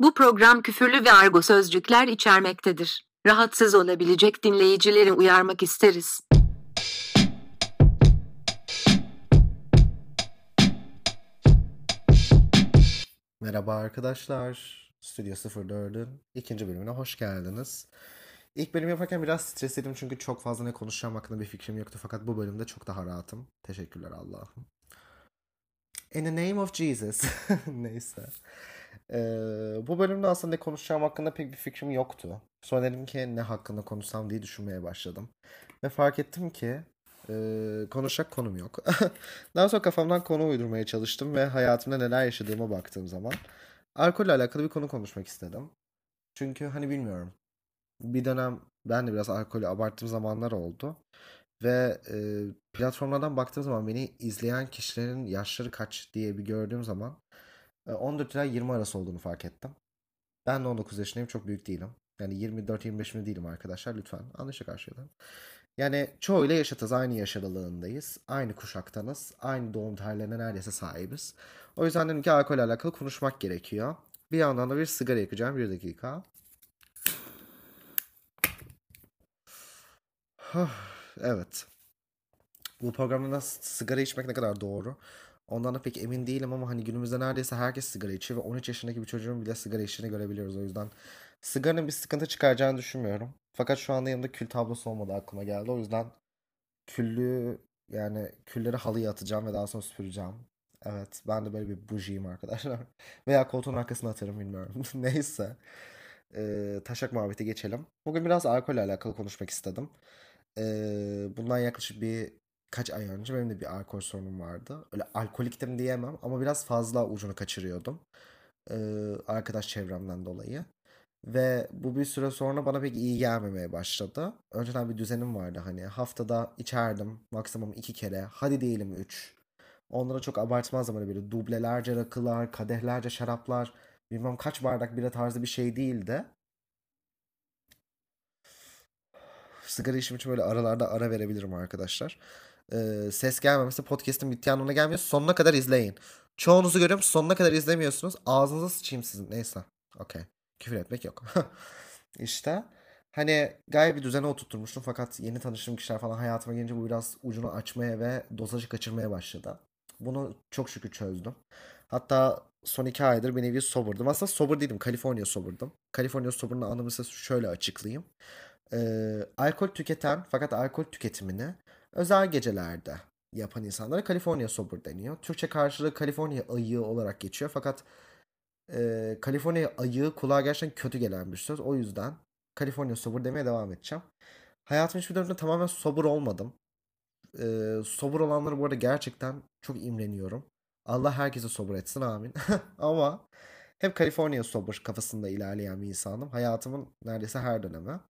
Bu program küfürlü ve argo sözcükler içermektedir. Rahatsız olabilecek dinleyicileri uyarmak isteriz. Merhaba arkadaşlar. Stüdyo 04'ün ikinci bölümüne hoş geldiniz. İlk bölüm yaparken biraz stresliydim çünkü çok fazla ne konuşacağım hakkında bir fikrim yoktu. Fakat bu bölümde çok daha rahatım. Teşekkürler Allah'ım. In the name of Jesus. Neyse. Ee, bu bölümde aslında ne konuşacağım hakkında pek bir fikrim yoktu. Sonra dedim ki ne hakkında konuşsam diye düşünmeye başladım. Ve fark ettim ki e, konuşacak konum yok. Daha sonra kafamdan konu uydurmaya çalıştım ve hayatımda neler yaşadığıma baktığım zaman alkolle alakalı bir konu konuşmak istedim. Çünkü hani bilmiyorum. Bir dönem ben de biraz alkolü abarttığım zamanlar oldu. Ve e, platformlardan baktığım zaman beni izleyen kişilerin yaşları kaç diye bir gördüğüm zaman 14 ila 20 arası olduğunu fark ettim. Ben de 19 yaşındayım çok büyük değilim. Yani 24-25 mi değilim arkadaşlar lütfen anlaşa karşılayalım. Yani çoğuyla yaşatız aynı yaş aralığındayız. Aynı kuşaktanız. Aynı doğum tarihlerine neredeyse sahibiz. O yüzden dedim ki alkol alakalı konuşmak gerekiyor. Bir yandan da bir sigara yakacağım. Bir dakika. evet. Bu programda sigara içmek ne kadar doğru? Ondan da pek emin değilim ama hani günümüzde neredeyse herkes sigara içiyor ve 13 yaşındaki bir çocuğun bile sigara içtiğini görebiliyoruz. O yüzden sigaranın bir sıkıntı çıkaracağını düşünmüyorum. Fakat şu anda yanımda kül tablosu olmadı aklıma geldi. O yüzden küllü yani külleri halıya atacağım ve daha sonra süpüreceğim. Evet ben de böyle bir bujiyim arkadaşlar. Veya koltuğun arkasına atarım bilmiyorum. Neyse. Ee, taşak muhabbeti geçelim. Bugün biraz alkolle alakalı konuşmak istedim. Ee, bundan yaklaşık bir kaç ay önce benim de bir alkol sorunum vardı. Öyle alkoliktim diyemem ama biraz fazla ucunu kaçırıyordum. Ee, arkadaş çevremden dolayı. Ve bu bir süre sonra bana pek iyi gelmemeye başladı. Önceden bir düzenim vardı hani haftada içerdim maksimum iki kere hadi diyelim üç. Onlara çok abartmazdım hani böyle dublelerce rakılar, kadehlerce şaraplar bilmem kaç bardak bira tarzı bir şey değildi. Sigara işim için böyle aralarda ara verebilirim arkadaşlar. Ee, ses gelmemesi podcast'in bittiği anlamına gelmiyor. Sonuna kadar izleyin. Çoğunuzu görüyorum sonuna kadar izlemiyorsunuz. Ağzınıza sıçayım sizin. Neyse. Okey. Küfür etmek yok. İşte hani gayet bir düzene oturtmuştum fakat yeni tanıştığım kişiler falan hayatıma gelince bu biraz ucunu açmaya ve dozajı kaçırmaya başladı. Bunu çok şükür çözdüm. Hatta son iki aydır bir nevi soberdım. Aslında sober değilim. California soberdım. California sober'ın anlamı size şöyle açıklayayım. Ee, alkol tüketen fakat alkol tüketimini özel gecelerde yapan insanlara California sober deniyor. Türkçe karşılığı California ayığı olarak geçiyor fakat e, California ayığı kulağa gerçekten kötü gelen bir söz. O yüzden California sober demeye devam edeceğim. Hayatım hiçbir dönemde tamamen sober olmadım. E, sober olanları bu arada gerçekten çok imreniyorum. Allah herkese sober etsin amin. Ama hep California sober kafasında ilerleyen bir insanım. Hayatımın neredeyse her dönemi.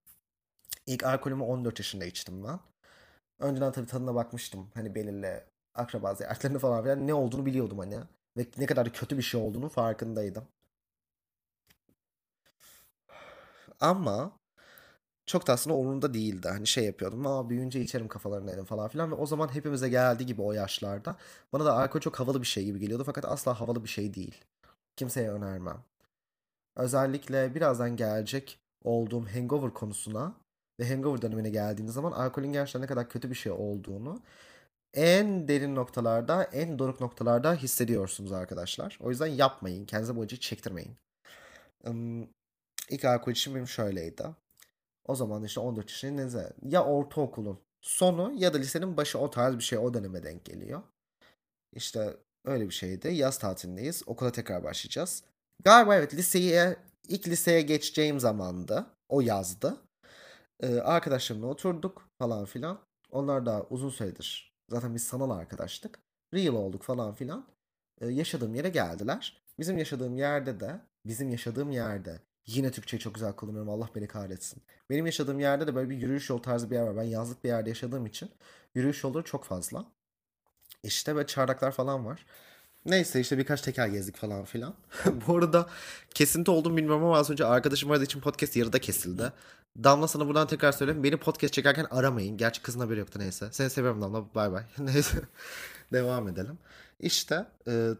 İlk alkolümü 14 yaşında içtim ben. Önceden tabii tadına bakmıştım. Hani belirli akraba ziyaretlerini falan filan ne olduğunu biliyordum hani. Ve ne kadar kötü bir şey olduğunu farkındaydım. Ama çok da aslında umurumda değildi. Hani şey yapıyordum. Aa büyüyünce içerim kafalarındaydım falan filan. Ve o zaman hepimize geldiği gibi o yaşlarda. Bana da alkol çok havalı bir şey gibi geliyordu. Fakat asla havalı bir şey değil. Kimseye önermem. Özellikle birazdan gelecek olduğum hangover konusuna ve hangover dönemine geldiğiniz zaman alkolün gerçekten ne kadar kötü bir şey olduğunu en derin noktalarda, en doruk noktalarda hissediyorsunuz arkadaşlar. O yüzden yapmayın. Kendinize bu acıyı çektirmeyin. İlk alkol için benim şöyleydi. O zaman işte 14 yaşındayım. Ya ortaokulun sonu ya da lisenin başı o tarz bir şey o döneme denk geliyor. İşte öyle bir şeydi. Yaz tatilindeyiz. Okula tekrar başlayacağız. Galiba evet liseye ilk liseye geçeceğim zamandı. O yazdı. Ee, arkadaşlarımla oturduk falan filan. Onlar da uzun süredir zaten biz sanal arkadaştık. Real olduk falan filan. Ee, yaşadığım yere geldiler. Bizim yaşadığım yerde de bizim yaşadığım yerde yine Türkçeyi çok güzel kullanıyorum Allah beni kahretsin. Benim yaşadığım yerde de böyle bir yürüyüş yol tarzı bir yer var. Ben yazlık bir yerde yaşadığım için yürüyüş yolları çok fazla. İşte böyle çardaklar falan var. Neyse işte birkaç teker gezdik falan filan. Bu arada kesinti olduğunu bilmiyorum ama az önce arkadaşım aradığı için podcast yarıda kesildi. Damla sana buradan tekrar söyleyeyim. Beni podcast çekerken aramayın. Gerçi kızın haberi yoktu neyse. Seni seviyorum Damla. Bay bay. neyse. Devam edelim. İşte e,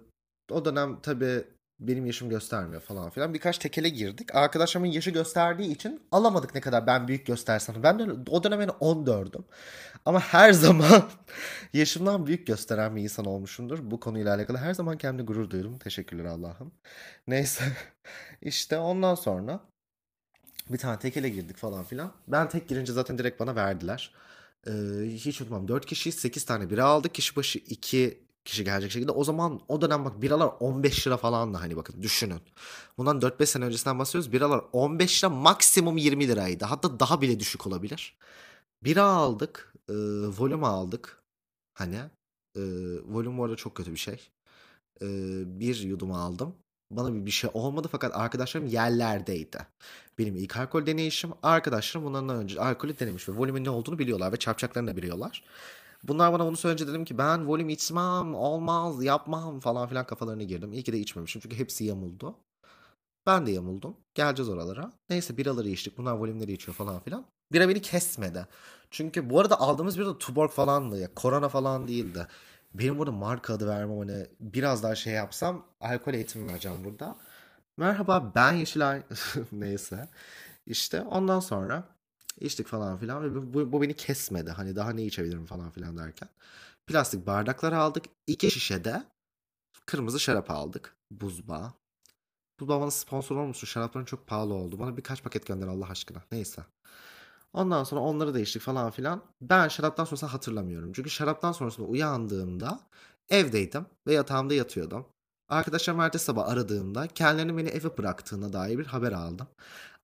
o dönem tabii benim yaşım göstermiyor falan filan. Birkaç tekele girdik. Arkadaşlarımın yaşı gösterdiği için alamadık ne kadar ben büyük göstersem. Ben de o dönem yani 14'üm. Ama her zaman yaşımdan büyük gösteren bir insan olmuşumdur. Bu konuyla alakalı her zaman kendimle gurur duydum. Teşekkürler Allah'ım. Neyse. işte ondan sonra bir tane tekele girdik falan filan. Ben tek girince zaten direkt bana verdiler. Ee, hiç unutmam 4 kişiyiz 8 tane bira aldık. Kişi başı 2 kişi gelecek şekilde. O zaman o dönem bak biralar 15 lira falan da hani bakın düşünün. Bundan 4-5 sene öncesinden bahsediyoruz. Biralar 15 lira maksimum 20 liraydı. Hatta daha bile düşük olabilir. Bira aldık. E, volüm aldık. Hani. E, volüm bu arada çok kötü bir şey. E, bir yudum aldım. Bana bir, bir şey olmadı fakat arkadaşlarım yerlerdeydi. Benim ilk alkol deneyişim. Arkadaşlarım bundan önce alkolü denemiş ve volümün ne olduğunu biliyorlar ve çarpacaklarını da biliyorlar. Bunlar bana bunu söyleyince dedim ki ben volüm içmem, olmaz, yapmam falan filan kafalarına girdim. İyi ki de içmemişim çünkü hepsi yamuldu. Ben de yamuldum. Geleceğiz oralara. Neyse biraları içtik. Bunlar volümleri içiyor falan filan. Bira beni kesmedi. Çünkü bu arada aldığımız bira da Tuborg falandı ya. Korona falan değildi. Benim burada marka adı vermem hani biraz daha şey yapsam alkol eğitimi vereceğim burada. Merhaba ben Yeşilay. Neyse. İşte ondan sonra içtik falan filan ve bu, bu beni kesmedi. Hani daha ne içebilirim falan filan derken. Plastik bardaklar aldık. İki şişe de kırmızı şarap aldık. Buzba. Buzba bana sponsor olmuştu. Şarapların çok pahalı oldu. Bana birkaç paket gönder Allah aşkına. Neyse. Ondan sonra onları değiştik falan filan. Ben şaraptan sonrasını hatırlamıyorum. Çünkü şaraptan sonrasında uyandığımda evdeydim ve yatağımda yatıyordum. Arkadaşlarım ertesi sabah aradığımda kendilerini beni eve bıraktığına dair bir haber aldım.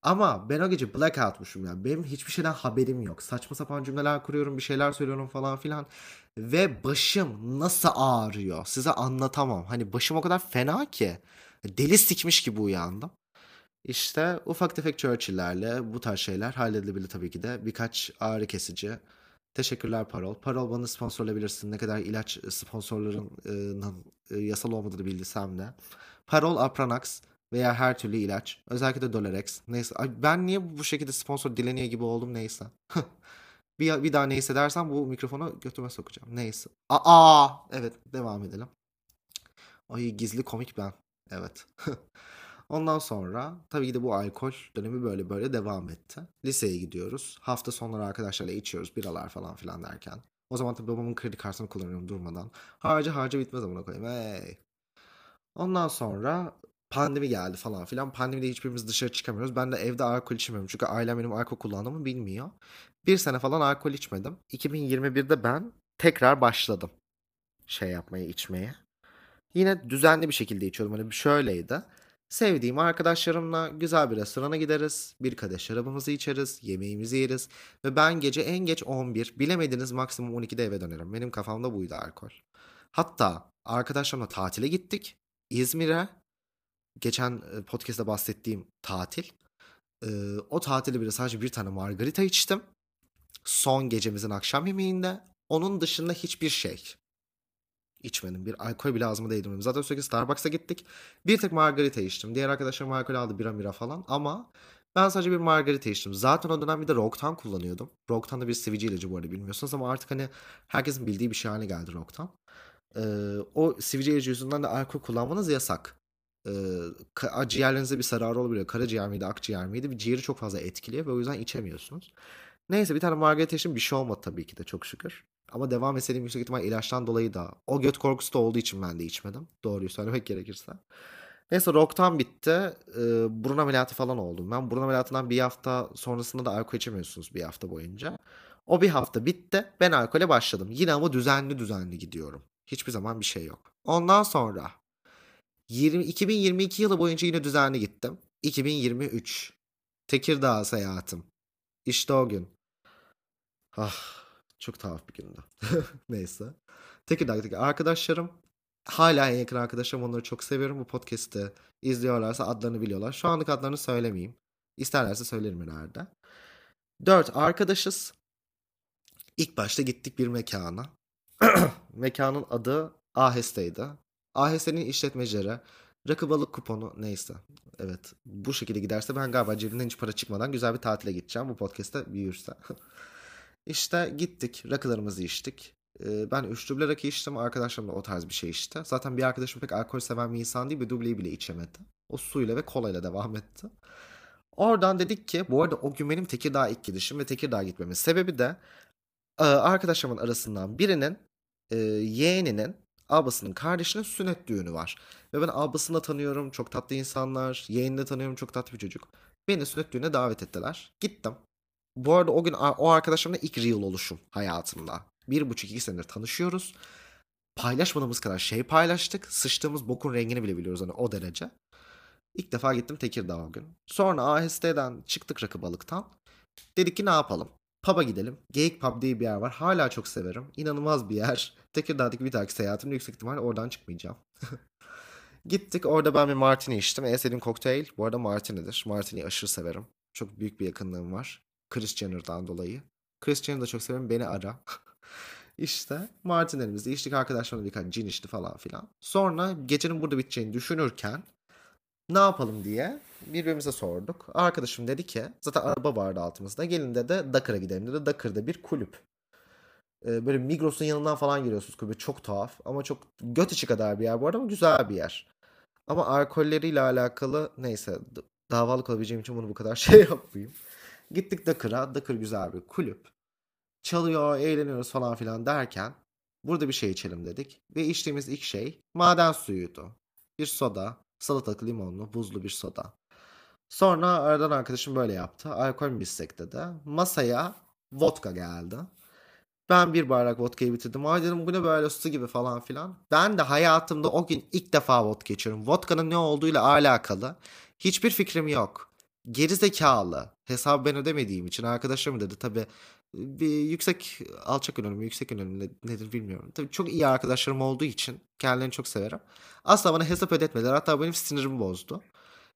Ama ben o gece blackoutmuşum ya. Benim hiçbir şeyden haberim yok. Saçma sapan cümleler kuruyorum, bir şeyler söylüyorum falan filan. Ve başım nasıl ağrıyor size anlatamam. Hani başım o kadar fena ki. Deli sikmiş gibi uyandım. İşte ufak tefek Churchill'lerle bu tarz şeyler halledilebilir tabii ki de. Birkaç ağrı kesici. Teşekkürler Parol. Parol bana sponsorlayabilirsin. Ne kadar ilaç sponsorlarının e, yasal olmadığını bildirsem de. Parol Apranax veya her türlü ilaç. Özellikle de Dolarex. Neyse. Ay ben niye bu şekilde sponsor dileniyor gibi oldum neyse. bir, bir daha neyse dersen bu mikrofonu götüme sokacağım. Neyse. Aa evet devam edelim. Ay gizli komik ben. Evet. Ondan sonra tabii ki de bu alkol dönemi böyle böyle devam etti. Liseye gidiyoruz. Hafta sonları arkadaşlarla içiyoruz biralar falan filan derken. O zaman tabii babamın kredi kartını kullanıyorum durmadan. Harca harca bitmez amına koyayım. Hey. Ondan sonra pandemi geldi falan filan. Pandemide hiçbirimiz dışarı çıkamıyoruz. Ben de evde alkol içmiyorum. Çünkü ailem benim alkol kullandığımı bilmiyor. Bir sene falan alkol içmedim. 2021'de ben tekrar başladım. Şey yapmaya, içmeye. Yine düzenli bir şekilde içiyordum. Hani şöyleydi. Sevdiğim arkadaşlarımla güzel bir restorana gideriz. Bir kadeh şarabımızı içeriz. Yemeğimizi yeriz. Ve ben gece en geç 11, bilemediniz maksimum 12'de eve dönerim. Benim kafamda buydu alkol. Hatta arkadaşlarımla tatile gittik. İzmir'e. Geçen podcast'ta bahsettiğim tatil. Ee, o tatilde bile sadece bir tane margarita içtim. Son gecemizin akşam yemeğinde. Onun dışında hiçbir şey içmedim. Bir alkol bile ağzıma değdirmedim. Zaten sürekli Starbucks'a gittik. Bir tek margarita içtim. Diğer arkadaşlarım alkol aldı bira mira falan. Ama ben sadece bir margarita içtim. Zaten o dönem bir de Rocktan kullanıyordum. Rocktan da bir sivici ilacı bu arada bilmiyorsunuz ama artık hani herkesin bildiği bir şey haline geldi Rocktan. Ee, o sivici ilacı yüzünden de alkol kullanmanız yasak. Ee, ciğerlerinize bir zararı olabiliyor. Karaciğer miydi, akciğer miydi? Bir ciğeri çok fazla etkiliyor ve o yüzden içemiyorsunuz. Neyse bir tane margarita içtim. Bir şey olmadı tabii ki de çok şükür. Ama devam etseydim yüksek ihtimal ilaçtan dolayı da o göt korkusu da olduğu için ben de içmedim. Doğruyu söylemek gerekirse. Neyse rock'tan bitti. Ee, burun ameliyatı falan oldum. Ben burun ameliyatından bir hafta sonrasında da alkol içemiyorsunuz bir hafta boyunca. O bir hafta bitti. Ben alkole başladım. Yine ama düzenli düzenli gidiyorum. Hiçbir zaman bir şey yok. Ondan sonra 20, 2022 yılı boyunca yine düzenli gittim. 2023 Tekirdağ seyahatim. İşte o gün. Ah çok tuhaf bir gündü. Neyse. Tekirdağ'daki arkadaşlarım hala en yakın arkadaşlarım onları çok seviyorum. Bu podcast'i izliyorlarsa adlarını biliyorlar. Şu anlık adlarını söylemeyeyim. İsterlerse söylerim ileride. Dört arkadaşız. İlk başta gittik bir mekana. Mekanın adı Aheste'ydi. Aheste'nin işletmecileri rakı balık kuponu neyse. Evet bu şekilde giderse ben galiba cebimden hiç para çıkmadan güzel bir tatile gideceğim. Bu podcast'te büyürse. İşte gittik, rakılarımızı içtik. Ee, ben üç duble rakı içtim. Arkadaşlarım da o tarz bir şey içti. Zaten bir arkadaşım pek alkol seven bir insan değil. Bir dubleyi bile içemedi. O suyla ve kolayla devam etti. Oradan dedik ki bu arada o gün benim Tekirdağ ilk gidişim ve Tekirdağ gitmemin sebebi de e, arkadaşlarımın arasından birinin e, yeğeninin ablasının kardeşinin sünnet düğünü var. Ve ben ablasını da tanıyorum. Çok tatlı insanlar. Yeğenini de tanıyorum. Çok tatlı bir çocuk. Beni sünnet düğüne davet ettiler. Gittim. Bu arada o gün o arkadaşımla ilk real oluşum hayatımda. Bir buçuk iki senedir tanışıyoruz. Paylaşmadığımız kadar şey paylaştık. Sıçtığımız bokun rengini bile biliyoruz hani o derece. İlk defa gittim Tekirdağ o gün. Sonra AHS'den çıktık rakı balıktan. Dedik ki ne yapalım? Pub'a gidelim. Geyik Pub diye bir yer var. Hala çok severim. İnanılmaz bir yer. Tekirdağ'daki bir dahaki seyahatimde yüksek ihtimalle oradan çıkmayacağım. Gittik orada ben bir martini içtim. En sevdiğim kokteyl bu arada martini'dir. Martini'yi aşırı severim. Çok büyük bir yakınlığım var. Chris Jenner'dan dolayı. Chris Jenner'ı da çok severim. Beni ara. İşte martinelerimizi içtik. Arkadaşlarımla birkaç cin içti falan filan. Sonra gecenin burada biteceğini düşünürken ne yapalım diye birbirimize sorduk. Arkadaşım dedi ki zaten araba vardı altımızda. Gelin de de Dakar'a gidelim dedi. Dakar'da bir kulüp. Ee, böyle Migros'un yanından falan giriyorsunuz kulübe. Çok tuhaf ama çok göt içi kadar bir yer bu arada ama güzel bir yer. Ama alkolleriyle alakalı neyse davalık olabileceğim için bunu bu kadar şey yapmayayım. Gittik Dakar'a. Dakar güzel bir kulüp. Çalıyor, eğleniyoruz falan filan derken burada bir şey içelim dedik. Ve içtiğimiz ilk şey maden suyuydu. Bir soda, salatalık limonlu, buzlu bir soda. Sonra aradan arkadaşım böyle yaptı. Alkol mü içsek dedi. Masaya vodka geldi. Ben bir bardak vodkayı bitirdim. Ay dedim bu ne böyle su gibi falan filan. Ben de hayatımda o gün ilk defa vodka içiyorum. Vodka'nın ne olduğuyla alakalı hiçbir fikrim yok. Geri zekalı. Hesabı ben ödemediğim için arkadaşlarım dedi. Tabi bir yüksek alçak yönelim, yüksek yönelim nedir bilmiyorum. Tabii çok iyi arkadaşlarım olduğu için kendilerini çok severim. Asla bana hesap ödetmediler. Hatta benim sinirimi bozdu.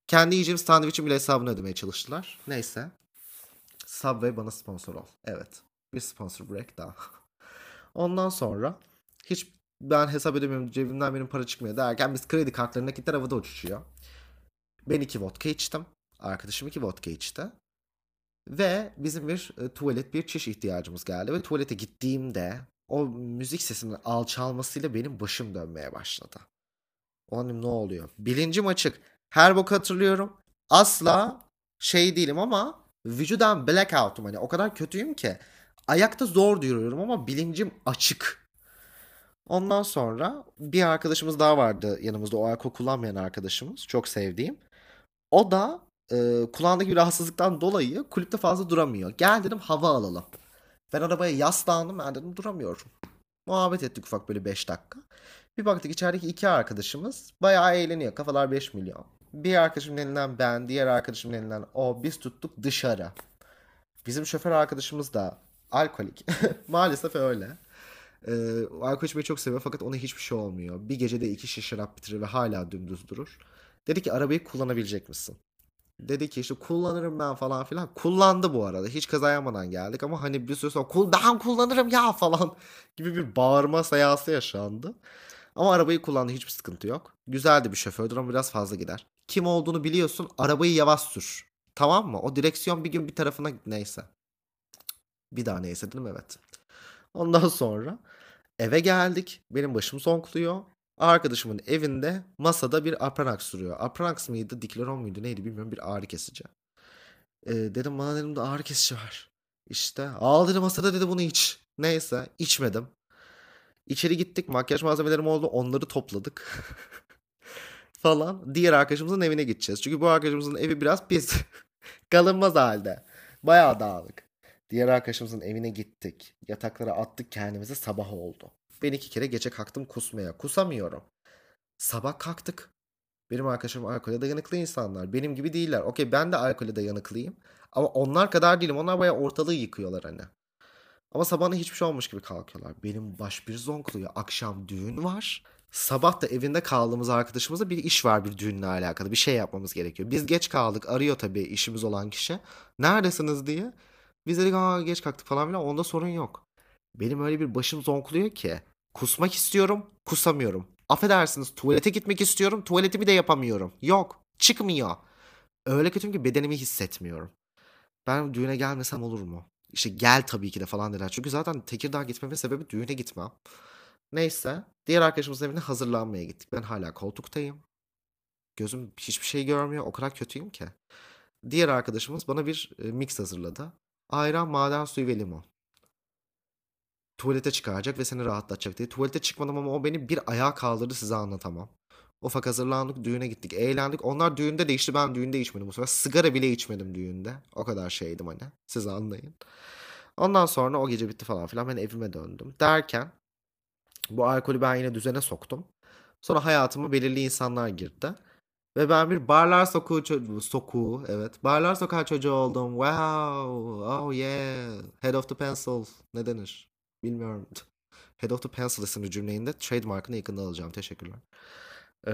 Kendi yiyeceğim sandviçin bile hesabını ödemeye çalıştılar. Neyse. Subway bana sponsor ol. Evet. Bir sponsor break daha. Ondan sonra hiç ben hesap ödemiyorum cebimden benim para çıkmıyor derken biz kredi kartlarına nakitler havada uçuşuyor. Ben iki vodka içtim. Arkadaşım iki vodka içti. Ve bizim bir e, tuvalet bir çiş ihtiyacımız geldi. Ve tuvalete gittiğimde o müzik sesinin alçalmasıyla benim başım dönmeye başladı. O an ne oluyor? Bilincim açık. Her bok hatırlıyorum. Asla şey değilim ama vücudan blackout'um hani o kadar kötüyüm ki ayakta zor duruyorum ama bilincim açık. Ondan sonra bir arkadaşımız daha vardı yanımızda o alkol kullanmayan arkadaşımız çok sevdiğim. O da e, kulağındaki bir rahatsızlıktan dolayı kulüpte fazla duramıyor. Gel dedim hava alalım. Ben arabaya yaslandım ben dedim duramıyorum. Muhabbet ettik ufak böyle 5 dakika. Bir baktık içerideki iki arkadaşımız bayağı eğleniyor. Kafalar 5 milyon. Bir arkadaşımın elinden ben, diğer arkadaşımın elinden o. Biz tuttuk dışarı. Bizim şoför arkadaşımız da alkolik. Maalesef öyle. Ee, alkol içmeyi çok seviyor fakat ona hiçbir şey olmuyor. Bir gecede iki şişe şarap bitirir ve hala dümdüz durur. Dedi ki arabayı kullanabilecek misin? Dedi ki işte kullanırım ben falan filan. Kullandı bu arada. Hiç kaza yapmadan geldik ama hani bir süre sonra ben kullanırım ya falan gibi bir bağırma sayası yaşandı. Ama arabayı kullandı hiçbir sıkıntı yok. Güzeldi bir şofördür ama biraz fazla gider. Kim olduğunu biliyorsun arabayı yavaş sür. Tamam mı? O direksiyon bir gün bir tarafına neyse. Bir daha neyse dedim evet. Ondan sonra eve geldik. Benim başım zonkluyor. Arkadaşımın evinde masada bir Apranax sürüyor. Apranax mıydı, Dikleron muydu neydi bilmiyorum bir ağrı kesici. Ee, dedim bana dedim de ağrı kesici var. İşte al dedi masada dedi bunu iç. Neyse içmedim. İçeri gittik makyaj malzemelerim oldu onları topladık. falan. Diğer arkadaşımızın evine gideceğiz. Çünkü bu arkadaşımızın evi biraz pis. Kalınmaz halde. Bayağı dağınık. Diğer arkadaşımızın evine gittik. Yataklara attık kendimize sabah oldu. Ben iki kere gece kalktım kusmaya. Kusamıyorum. Sabah kalktık. Benim arkadaşım alkole dayanıklı insanlar. Benim gibi değiller. Okey ben de alkole dayanıklıyım. Ama onlar kadar değilim. Onlar bayağı ortalığı yıkıyorlar hani. Ama sabahına hiçbir şey olmuş gibi kalkıyorlar. Benim baş bir zonkluyor. Akşam düğün var. Sabah da evinde kaldığımız arkadaşımızla bir iş var bir düğünle alakalı. Bir şey yapmamız gerekiyor. Biz geç kaldık. Arıyor tabii işimiz olan kişi. Neredesiniz diye. Biz dedik Aa, geç kalktık falan filan. Onda sorun yok. Benim öyle bir başım zonkluyor ki. Kusmak istiyorum, kusamıyorum. Affedersiniz tuvalete gitmek istiyorum, tuvaletimi de yapamıyorum. Yok, çıkmıyor. Öyle kötüyüm ki bedenimi hissetmiyorum. Ben düğüne gelmesem olur mu? İşte gel tabii ki de falan dediler. Çünkü zaten Tekirdağ gitmemin sebebi düğüne gitmem. Neyse. Diğer arkadaşımızın evine hazırlanmaya gittik. Ben hala koltuktayım. Gözüm hiçbir şey görmüyor. O kadar kötüyüm ki. Diğer arkadaşımız bana bir e, mix hazırladı. Ayran, maden suyu ve limon. Tuvalete çıkaracak ve seni rahatlatacak diye. Tuvalete çıkmadım ama o beni bir ayağa kaldırdı size anlatamam. Ufak hazırlandık, düğüne gittik, eğlendik. Onlar düğünde değişti, ben düğünde içmedim bu sefer. Sigara bile içmedim düğünde. O kadar şeydim hani. Siz anlayın. Ondan sonra o gece bitti falan filan. Ben evime döndüm. Derken bu alkolü ben yine düzene soktum. Sonra hayatıma belirli insanlar girdi. Ve ben bir barlar sokuğu çocuğu, sokuğu evet. Barlar sokağı çocuğu oldum. Wow. Oh yeah. Head of the pencil. Ne denir? Bilmiyorum. Head of the pencil isimli cümleğinde trademarkını yakında alacağım. Teşekkürler. Ee,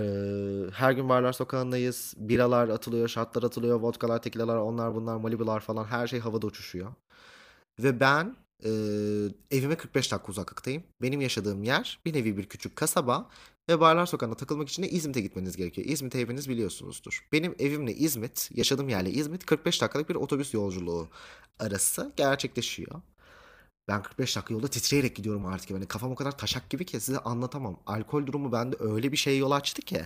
her gün barlar sokağındayız. Biralar atılıyor, şatlar atılıyor, vodkalar, tekilalar, onlar bunlar, malibular falan her şey havada uçuşuyor. Ve ben e, evime 45 dakika uzaklıktayım. Benim yaşadığım yer bir nevi bir küçük kasaba ve Barlar Sokağı'na takılmak için de İzmit'e gitmeniz gerekiyor. İzmit'i hepiniz biliyorsunuzdur. Benim evimle İzmit, yaşadığım yerle İzmit 45 dakikalık bir otobüs yolculuğu arası gerçekleşiyor. Ben 45 dakika yolda titreyerek gidiyorum artık. Yani kafam o kadar taşak gibi ki size anlatamam. Alkol durumu bende öyle bir şey yol açtı ki.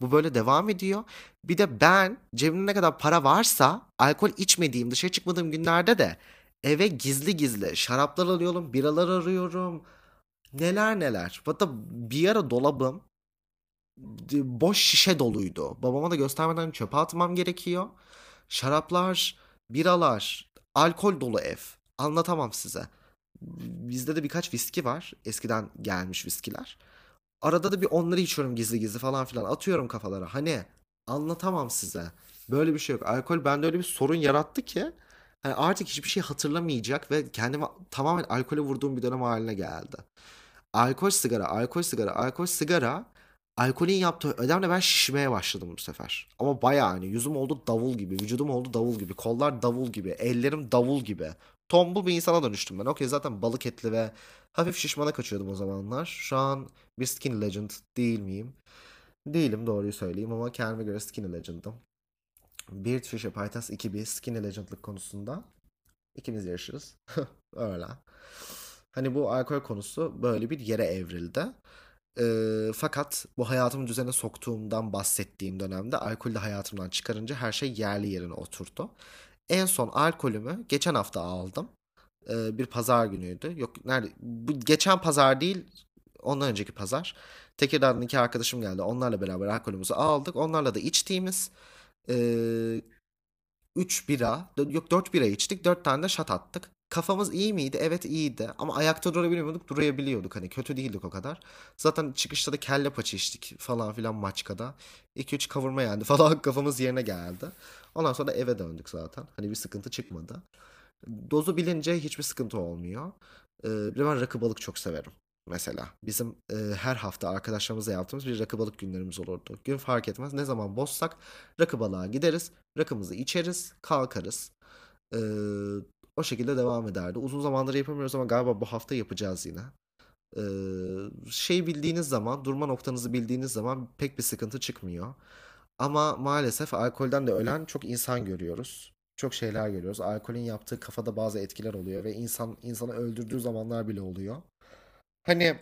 Bu böyle devam ediyor. Bir de ben cebimde ne kadar para varsa alkol içmediğim, dışarı çıkmadığım günlerde de eve gizli gizli şaraplar alıyorum, biralar arıyorum. Neler neler. Hatta bir ara dolabım boş şişe doluydu. Babama da göstermeden çöpe atmam gerekiyor. Şaraplar, biralar, alkol dolu ev. Anlatamam size. Bizde de birkaç viski var. Eskiden gelmiş viskiler. Arada da bir onları içiyorum gizli gizli falan filan. Atıyorum kafalara. Hani anlatamam size. Böyle bir şey yok. Alkol bende öyle bir sorun yarattı ki hani artık hiçbir şey hatırlamayacak ve kendimi tamamen alkole vurduğum bir dönem haline geldi. Alkol sigara, alkol sigara, alkol sigara. Alkolün yaptığı ödemle ben şişmeye başladım bu sefer. Ama bayağı hani yüzüm oldu davul gibi, vücudum oldu davul gibi, kollar davul gibi, ellerim davul gibi. Tombul bir insana dönüştüm ben. Okey zaten balık etli ve hafif şişmana kaçıyordum o zamanlar. Şu an bir skin legend değil miyim? Değilim doğruyu söyleyeyim ama kendime göre skin legend'ım. Bir Trisha Paytas 2 bir skinny legend'lık konusunda ikimiz yarışırız. Öyle. Hani bu alkol konusu böyle bir yere evrildi. Ee, fakat bu hayatımı düzene soktuğumdan bahsettiğim dönemde alkolü hayatımdan çıkarınca her şey yerli yerine oturdu. En son alkolümü geçen hafta aldım. Ee, bir pazar günüydü. Yok nerede? Bu geçen pazar değil, ondan önceki pazar. Tekirdağ'dan iki arkadaşım geldi. Onlarla beraber alkolümüzü aldık. Onlarla da içtiğimiz 3 bira, yok 4 bira içtik. 4 tane de şat attık. Kafamız iyi miydi? Evet iyiydi. Ama ayakta durabiliyorduk, durabiliyorduk. Hani kötü değildik o kadar. Zaten çıkışta da kelle paça içtik falan filan maçkada. 2-3 kavurma yendi falan kafamız yerine geldi. Ondan sonra eve döndük zaten. Hani bir sıkıntı çıkmadı. Dozu bilince hiçbir sıkıntı olmuyor. Ee, ben rakı balık çok severim mesela. Bizim e, her hafta arkadaşlarımızla yaptığımız bir rakı balık günlerimiz olurdu. Gün fark etmez. Ne zaman bozsak rakı balığa gideriz. Rakımızı içeriz. Kalkarız. E, o şekilde devam ederdi. Uzun zamandır yapamıyoruz ama galiba bu hafta yapacağız yine. E, şey bildiğiniz zaman, durma noktanızı bildiğiniz zaman pek bir sıkıntı çıkmıyor. Ama maalesef alkolden de ölen çok insan görüyoruz. Çok şeyler görüyoruz. Alkolün yaptığı kafada bazı etkiler oluyor ve insan insanı öldürdüğü zamanlar bile oluyor. Hani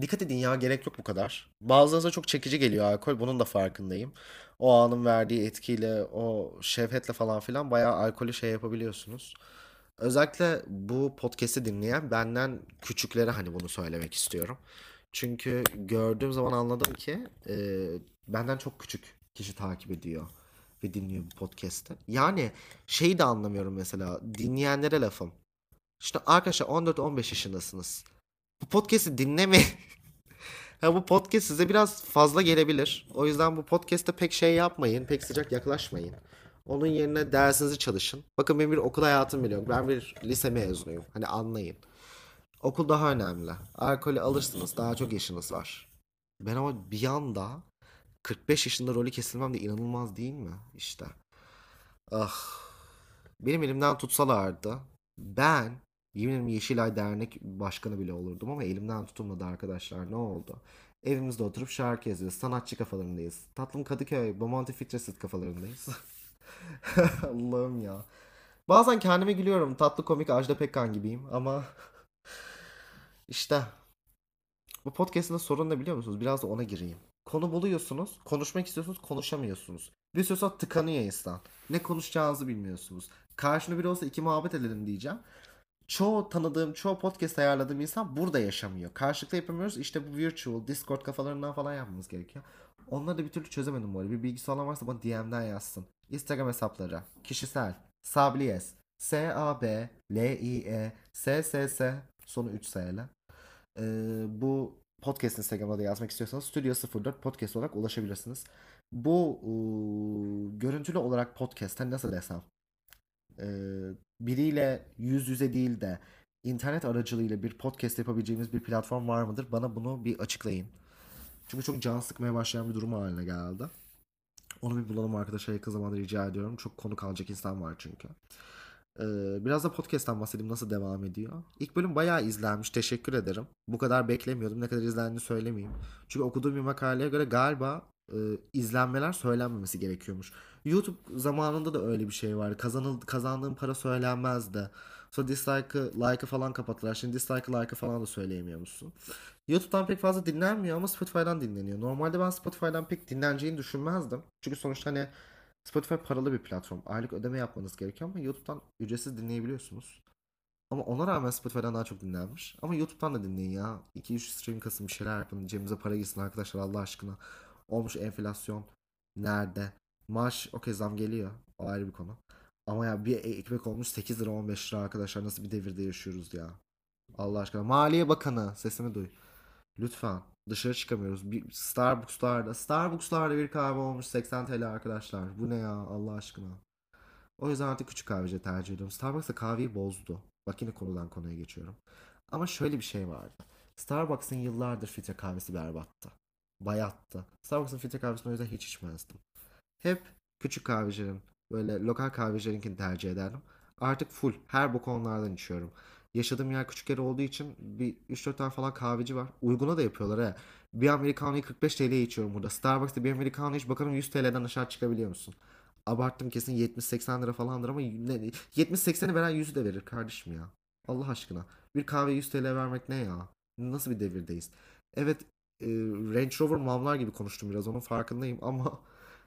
dikkat edin ya gerek yok bu kadar. Bazılarınıza çok çekici geliyor alkol. Bunun da farkındayım. O anın verdiği etkiyle, o şevhetle falan filan bayağı alkolü şey yapabiliyorsunuz. Özellikle bu podcast'i dinleyen benden küçüklere hani bunu söylemek istiyorum. Çünkü gördüğüm zaman anladım ki e, benden çok küçük kişi takip ediyor ve dinliyor bu podcast'i. Yani şeyi de anlamıyorum mesela dinleyenlere lafım. İşte arkadaşlar 14-15 yaşındasınız. Bu podcast'i dinleme. ya bu podcast size biraz fazla gelebilir. O yüzden bu podcast'te pek şey yapmayın. Pek sıcak yaklaşmayın. Onun yerine dersinizi çalışın. Bakın benim bir okul hayatım bile. Ben bir lise mezunuyum. Hani anlayın. Okul daha önemli. Alkolü alırsınız. Daha çok yaşınız var. Ben ama bir anda 45 yaşında rolü kesilmem de inanılmaz değil mi? İşte. Ah. Benim elimden tutsalardı ben Yemin ederim Yeşilay Dernek Başkanı bile olurdum ama elimden tutulmadı arkadaşlar. Ne oldu? Evimizde oturup şarkı yazıyoruz. Sanatçı kafalarındayız. Tatlım Kadıköy, Bomonti Fitresit kafalarındayız. Allah'ım ya. Bazen kendime gülüyorum. Tatlı komik Ajda Pekkan gibiyim ama işte bu podcast'ın sorun ne biliyor musunuz? Biraz da ona gireyim. Konu buluyorsunuz, konuşmak istiyorsunuz, konuşamıyorsunuz. Bir süre sonra tıkanıyor insan. Ne konuşacağınızı bilmiyorsunuz. Karşında biri olsa iki muhabbet edelim diyeceğim. Çoğu tanıdığım, çoğu podcast ayarladığım insan burada yaşamıyor. Karşılıklı yapamıyoruz. İşte bu virtual, Discord kafalarından falan yapmamız gerekiyor. Onları da bir türlü çözemedim bu arada. Bir bilgisi olan varsa bana DM'den yazsın. Instagram hesapları. Kişisel. Sabliyes. S-A-B-L-I-E S-S-S sonu 3 S ile. Ee, bu podcast Instagram'da da yazmak istiyorsanız Studio 04 podcast olarak ulaşabilirsiniz. Bu e, görüntülü olarak podcast hani nasıl desem e, biriyle yüz yüze değil de internet aracılığıyla bir podcast yapabileceğimiz bir platform var mıdır? Bana bunu bir açıklayın. Çünkü çok can sıkmaya başlayan bir durum haline geldi. Onu bir bulalım arkadaşlar yakın zamanda rica ediyorum. Çok konu kalacak insan var çünkü. Ee, biraz da podcast'tan bahsedeyim nasıl devam ediyor. İlk bölüm bayağı izlenmiş. Teşekkür ederim. Bu kadar beklemiyordum. Ne kadar izlendiğini söylemeyeyim. Çünkü okuduğum bir makaleye göre galiba e, izlenmeler söylenmemesi gerekiyormuş. YouTube zamanında da öyle bir şey vardı. Kazanıldı, kazandığım para söylenmezdi. Sonra dislike'ı, like'ı falan kapattılar. Şimdi dislike'ı, like'ı falan da söyleyemiyor musun? YouTube'dan pek fazla dinlenmiyor ama Spotify'dan dinleniyor. Normalde ben Spotify'dan pek dinleneceğini düşünmezdim. Çünkü sonuçta hani Spotify paralı bir platform. Aylık ödeme yapmanız gerekiyor ama YouTube'dan ücretsiz dinleyebiliyorsunuz. Ama ona rağmen Spotify'dan daha çok dinlenmiş. Ama YouTube'dan da dinleyin ya. 2-3 stream kasın bir şeyler yapın. Cebimize para gitsin arkadaşlar Allah aşkına. Olmuş enflasyon. Nerede? Maaş okey zam geliyor. O ayrı bir konu. Ama ya bir ekmek olmuş 8 lira 15 lira arkadaşlar. Nasıl bir devirde yaşıyoruz ya. Allah aşkına. Maliye Bakanı sesimi duy. Lütfen. Dışarı çıkamıyoruz. Bir Starbucks'larda, Starbucks'larda bir kahve olmuş 80 TL arkadaşlar. Bu ne ya Allah aşkına. O yüzden artık küçük kahveci tercih ediyorum. Starbucks da kahveyi bozdu. Bak yine konudan konuya geçiyorum. Ama şöyle bir şey vardı. Starbucks'ın yıllardır filtre kahvesi berbattı. Bayattı. Starbucks'ın filtre kahvesini o yüzden hiç içmezdim. Hep küçük kahvecilerin, böyle lokal kahvecilerinkini tercih ederdim. Artık full. Her bu konulardan içiyorum. Yaşadığım yer küçük yer olduğu için bir 3-4 tane falan kahveci var. Uyguna da yapıyorlar he. Bir Americano'yu 45 TL'ye içiyorum burada. Starbucks'ta bir Americano iç bakalım 100 TL'den aşağı çıkabiliyor musun? Abarttım kesin 70-80 lira falandır ama 70-80'i veren 100'ü de verir kardeşim ya. Allah aşkına. Bir kahve 100 TL vermek ne ya? Nasıl bir devirdeyiz? Evet e, Range Rover mamlar gibi konuştum biraz onun farkındayım ama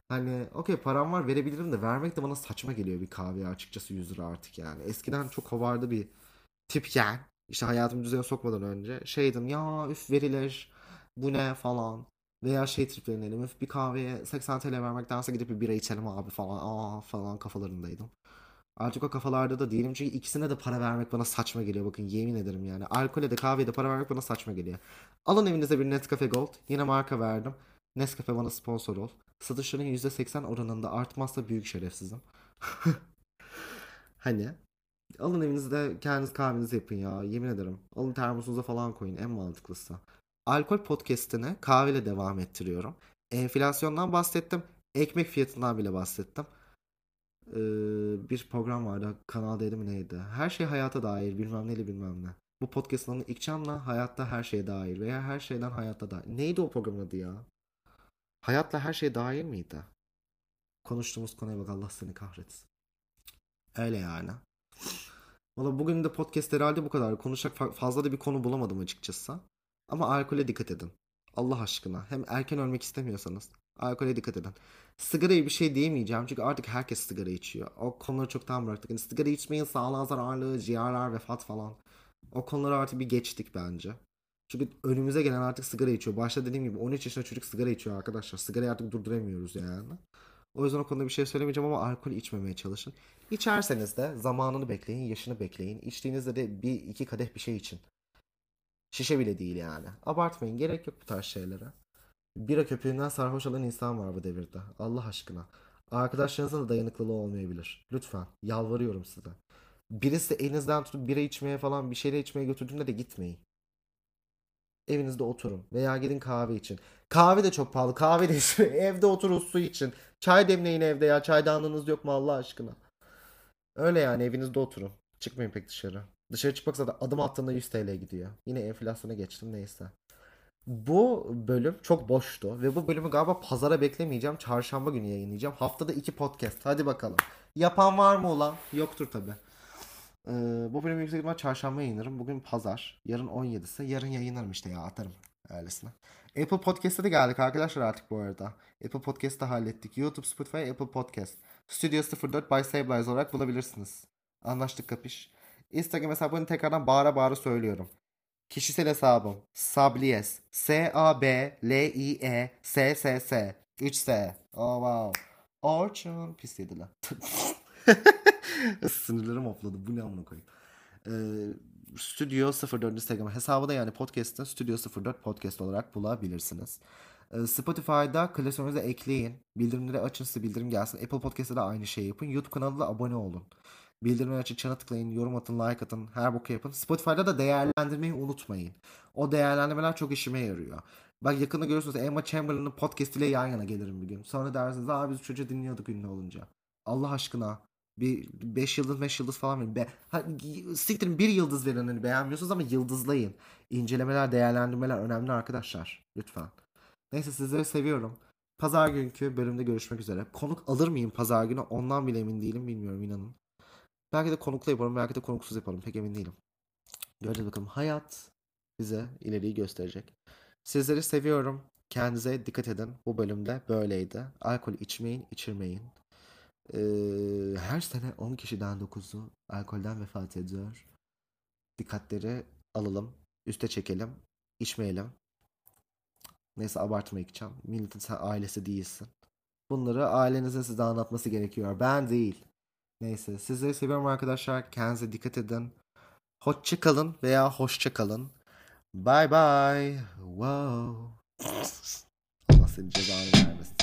hani okey param var verebilirim de vermek de bana saçma geliyor bir kahveye açıkçası 100 lira artık yani. Eskiden çok havarda bir tipken işte hayatımı düzene sokmadan önce şeydim ya üf verilir bu ne falan veya şey triplerini üf bir kahveye 80 TL vermektense gidip bir bira içelim abi falan aa falan kafalarındaydım. Artık o kafalarda da değilim çünkü ikisine de para vermek bana saçma geliyor. Bakın yemin ederim yani. Alkole de kahveye de para vermek bana saçma geliyor. Alın evinize bir Nescafe Gold. Yine marka verdim. Nescafe bana sponsor ol. Satışların %80 oranında artmazsa büyük şerefsizim. hani Alın evinizde kendiniz kahvenizi yapın ya. Yemin ederim. Alın termosunuza falan koyun. En mantıklısı. Alkol podcastine kahveyle devam ettiriyorum. Enflasyondan bahsettim. Ekmek fiyatından bile bahsettim. Ee, bir program vardı. Kanal D'de mi neydi? Her şey hayata dair. Bilmem neli bilmem ne. Bu podcast'ın adı İkcan'la hayatta her şeye dair veya her şeyden hayatta dair. Neydi o programın adı ya? Hayatla her şey dair miydi? Konuştuğumuz konuya bak Allah seni kahretsin. Öyle yani. Valla bugün de podcast herhalde bu kadar. Konuşacak fazla da bir konu bulamadım açıkçası. Ama alkole dikkat edin. Allah aşkına. Hem erken ölmek istemiyorsanız alkole dikkat edin. Sigarayı bir şey diyemeyeceğim çünkü artık herkes sigara içiyor. O konuları çoktan bıraktık. Yani sigara içmeyin sağlığa zararlı, ciğerler, vefat falan. O konuları artık bir geçtik bence. Çünkü önümüze gelen artık sigara içiyor. Başta dediğim gibi 13 yaşında çocuk sigara içiyor arkadaşlar. Sigarayı artık durduramıyoruz yani. O yüzden o konuda bir şey söylemeyeceğim ama alkol içmemeye çalışın. İçerseniz de zamanını bekleyin, yaşını bekleyin. İçtiğinizde de bir iki kadeh bir şey için. Şişe bile değil yani. Abartmayın. Gerek yok bu tarz şeylere. Bira köpüğünden sarhoş olan insan var bu devirde. Allah aşkına. Arkadaşlarınızın da dayanıklılığı olmayabilir. Lütfen. Yalvarıyorum size. Birisi elinizden tutup bira içmeye falan bir şeyler içmeye götürdüğünde de gitmeyin. Evinizde oturun. Veya gidin kahve için. Kahve de çok pahalı. Kahve de içmeyin. Evde oturun su için. Çay demleyin evde ya. Çaydanlığınız yok mu Allah aşkına? Öyle yani evinizde oturun. Çıkmayın pek dışarı. Dışarı çıkmak zaten adım attığında 100 TL gidiyor. Yine enflasyona geçtim neyse. Bu bölüm çok boştu ve bu bölümü galiba pazara beklemeyeceğim. Çarşamba günü yayınlayacağım. Haftada iki podcast. Hadi bakalım. Yapan var mı ulan? Yoktur tabi. Ee, bu bölümü yüksek ihtimal çarşamba yayınlarım. Bugün pazar. Yarın 17'si. Yarın yayınlarım işte ya atarım. Öylesine. Apple Podcast'a da geldik arkadaşlar artık bu arada. Apple Podcast'ı hallettik. YouTube, Spotify, Apple Podcast. Studio 04 by Stabilize olarak bulabilirsiniz. Anlaştık kapış. Instagram hesabını tekrardan bağıra bağıra söylüyorum. Kişisel hesabım Sablies. S-A-B-L-I-E-S-S-S. 3S. Oh wow. Orçun. Pis yedi lan. Sinirlerim hopladı. Bu ne amına koyayım. Ee, Studio 04 Instagram hesabı da yani podcast'ın Studio 04 podcast olarak bulabilirsiniz. Ee, Spotify'da klasörünüze ekleyin. Bildirimleri açın size bildirim gelsin. Apple Podcast'ta da aynı şeyi yapın. YouTube kanalına abone olun. Bildirimleri açın, çana tıklayın, yorum atın, like atın, her boku yapın. Spotify'da da değerlendirmeyi unutmayın. O değerlendirmeler çok işime yarıyor. Bak yakında görürsünüz Emma Chamberlain'ın podcast ile yan yana gelirim bir gün. Sonra dersiniz abi biz çocuğu dinliyorduk ünlü olunca. Allah aşkına bir 5 yıldız 5 yıldız falan verin. Be ha, siktirin bir yıldız verin hani beğenmiyorsunuz ama yıldızlayın. İncelemeler değerlendirmeler önemli arkadaşlar. Lütfen. Neyse sizleri seviyorum. Pazar günkü bölümde görüşmek üzere. Konuk alır mıyım pazar günü ondan bile emin değilim bilmiyorum inanın. Belki de konuklu yaparım belki de konuksuz yaparım pek emin değilim. Göreceğiz bakalım. Hayat bize ileriyi gösterecek. Sizleri seviyorum. Kendinize dikkat edin. Bu bölümde böyleydi. Alkol içmeyin, içirmeyin. Ee, her sene 10 kişiden 9'u alkolden vefat ediyor. Dikkatleri alalım. Üste çekelim. içmeyelim. Neyse abartmaya gideceğim. Milletin sen ailesi değilsin. Bunları ailenizin size anlatması gerekiyor. Ben değil. Neyse sizleri seviyorum arkadaşlar. Kendinize dikkat edin. Hoşça kalın veya hoşça kalın. Bye bye. Wow. Allah senin cezanı vermesin.